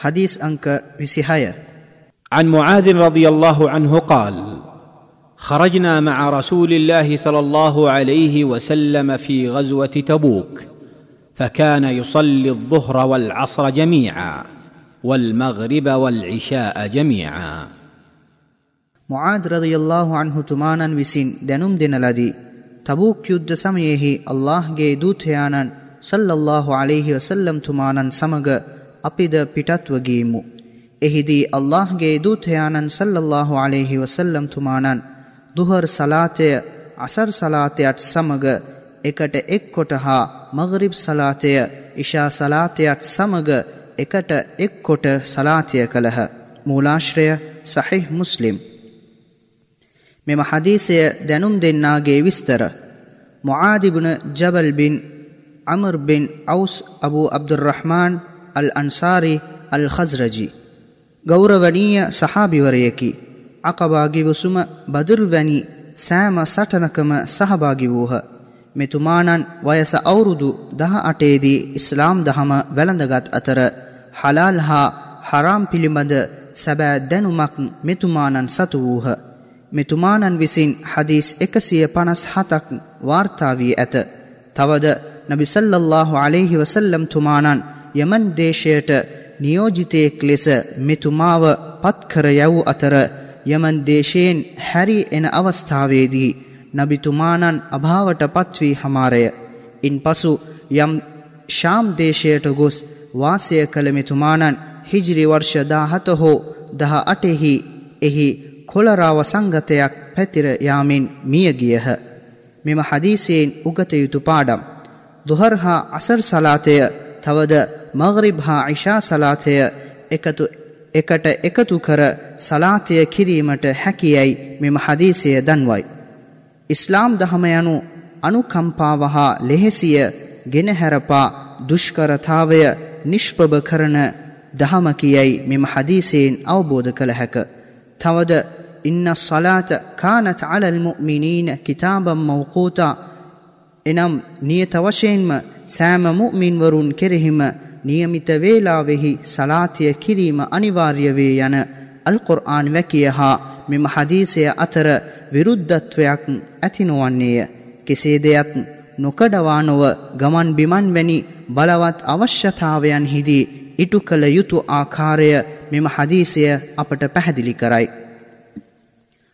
حديث أنك بسهاية عن معاذ رضي الله عنه قال خرجنا مع رسول الله صلى الله عليه وسلم في غزوة تبوك فكان يصلي الظهر والعصر جميعا والمغرب والعشاء جميعا. معاذ رضي الله عنه تمانا وسين دنم دن الذي تبوك يد سميه الله ಸಮಯೇಹಿ ಅಲ್ಲಾಹ್ಗೆ صلى الله عليه وسلم تمانا سمغ අපිද පිටත්ව ගියමු. එහිදී අල්ලාහ්ගේ දූතයාණන් සල්ලල්ලාහු අලයිහි වසල්ලම් තුමාණන් දුහර් සලාතය අසර් සලාතයත් සමග එකට එක් කොට හා මගරිබ් සලාතය ඉෂා සලාතයත් සමග එකට එක් කොට සලාතය කළහ. මූලාශ්‍රය සහිහ් මුස්ලිම් මෙම හදීසය දැනුම් දෙන්නාගේ විස්තර මුආදිබුන ජබල් බින් අමර් බින් අවුස් අබූ අබ්දුර්රහ්මාන් අල් අන්සාරි අල් ඛස්රජි ගෞරවනීය සහාබිවරයකි අකබාගි වසුම බදුර් වැනි සෑම සටනකම සහභාගි වූහ මෙතුමානන් වයස අවුරුදු දහ අටේදී ඉස්ලාම් දහම වැළඳගත් අතර හලාල් හා හරාම් පිළිබඳ සැබෑ දැනුමක් මෙතුමානන් සතු වූහ මෙතුමානන් විසින් හදීස් එකසිය පනස් හතක් වාර්තාවී ඇත. තවද නබිසල්ලල්له අලෙහි වසල්ලම් තුමානන් යමන් දේශයට නියෝජිතයෙක් ලෙස මෙතුමාව පත්කර යව් අතර යමන් දේශයෙන් හැරි එන අවස්ථාවේදී නබිතුමානන් අභාවට පත්වී හමාරය. ඉන් පසු යම් ශාම් දේශයට ගොස් වාසය කළ මෙතුමානන් හිජිරි වර්ෂ දාහත හෝ දහ අටෙහි එහි කොළරාව සංගතයක් පැතිර යාමෙන් මියගියහ. මෙම හදීසයෙන් උගත යුතු පාඩම්. දුහර් හා අසර් සලාතය තවද මගරිබ් හා ඉශා සලාතය එකතු එකට එකතු කර සලාතය කිරීමට හැකියයි මෙම හදීසය දන්වයි. ඉස්ලාම් දහම යනු අනුකම්පාව හා ලෙහෙසිය ගෙනහැරපා දුෂ්කරතාවය නිෂ්පභ කරන දහම කියයි මෙම හදීසයෙන් අවබෝධ කළ හැක. තවද ඉන්න සලාත කානත් අලල් මුමිනීන කිතාබම් මවකූතා එනම් නියත වශයෙන්ම සෑම මුමින්වරුන් කෙරෙහිම නියමිත වේලාවෙහි සලාතිය කිරීම අනිවාර්ය වේ යන අල්කුර්ආන් වැකිය හා මෙම හදීසය අතර විරුද්ධත්වයක් ඇති නොවන්නේය. කෙසේ දෙයක් නොකඩවා නොව ගමන් බිමන් වැනි බලවත් අවශ්‍යතාවයන් හිදී ඉටු කළ යුතු ආකාරය මෙම හදීසය අපට පැහැදිලි කරයි.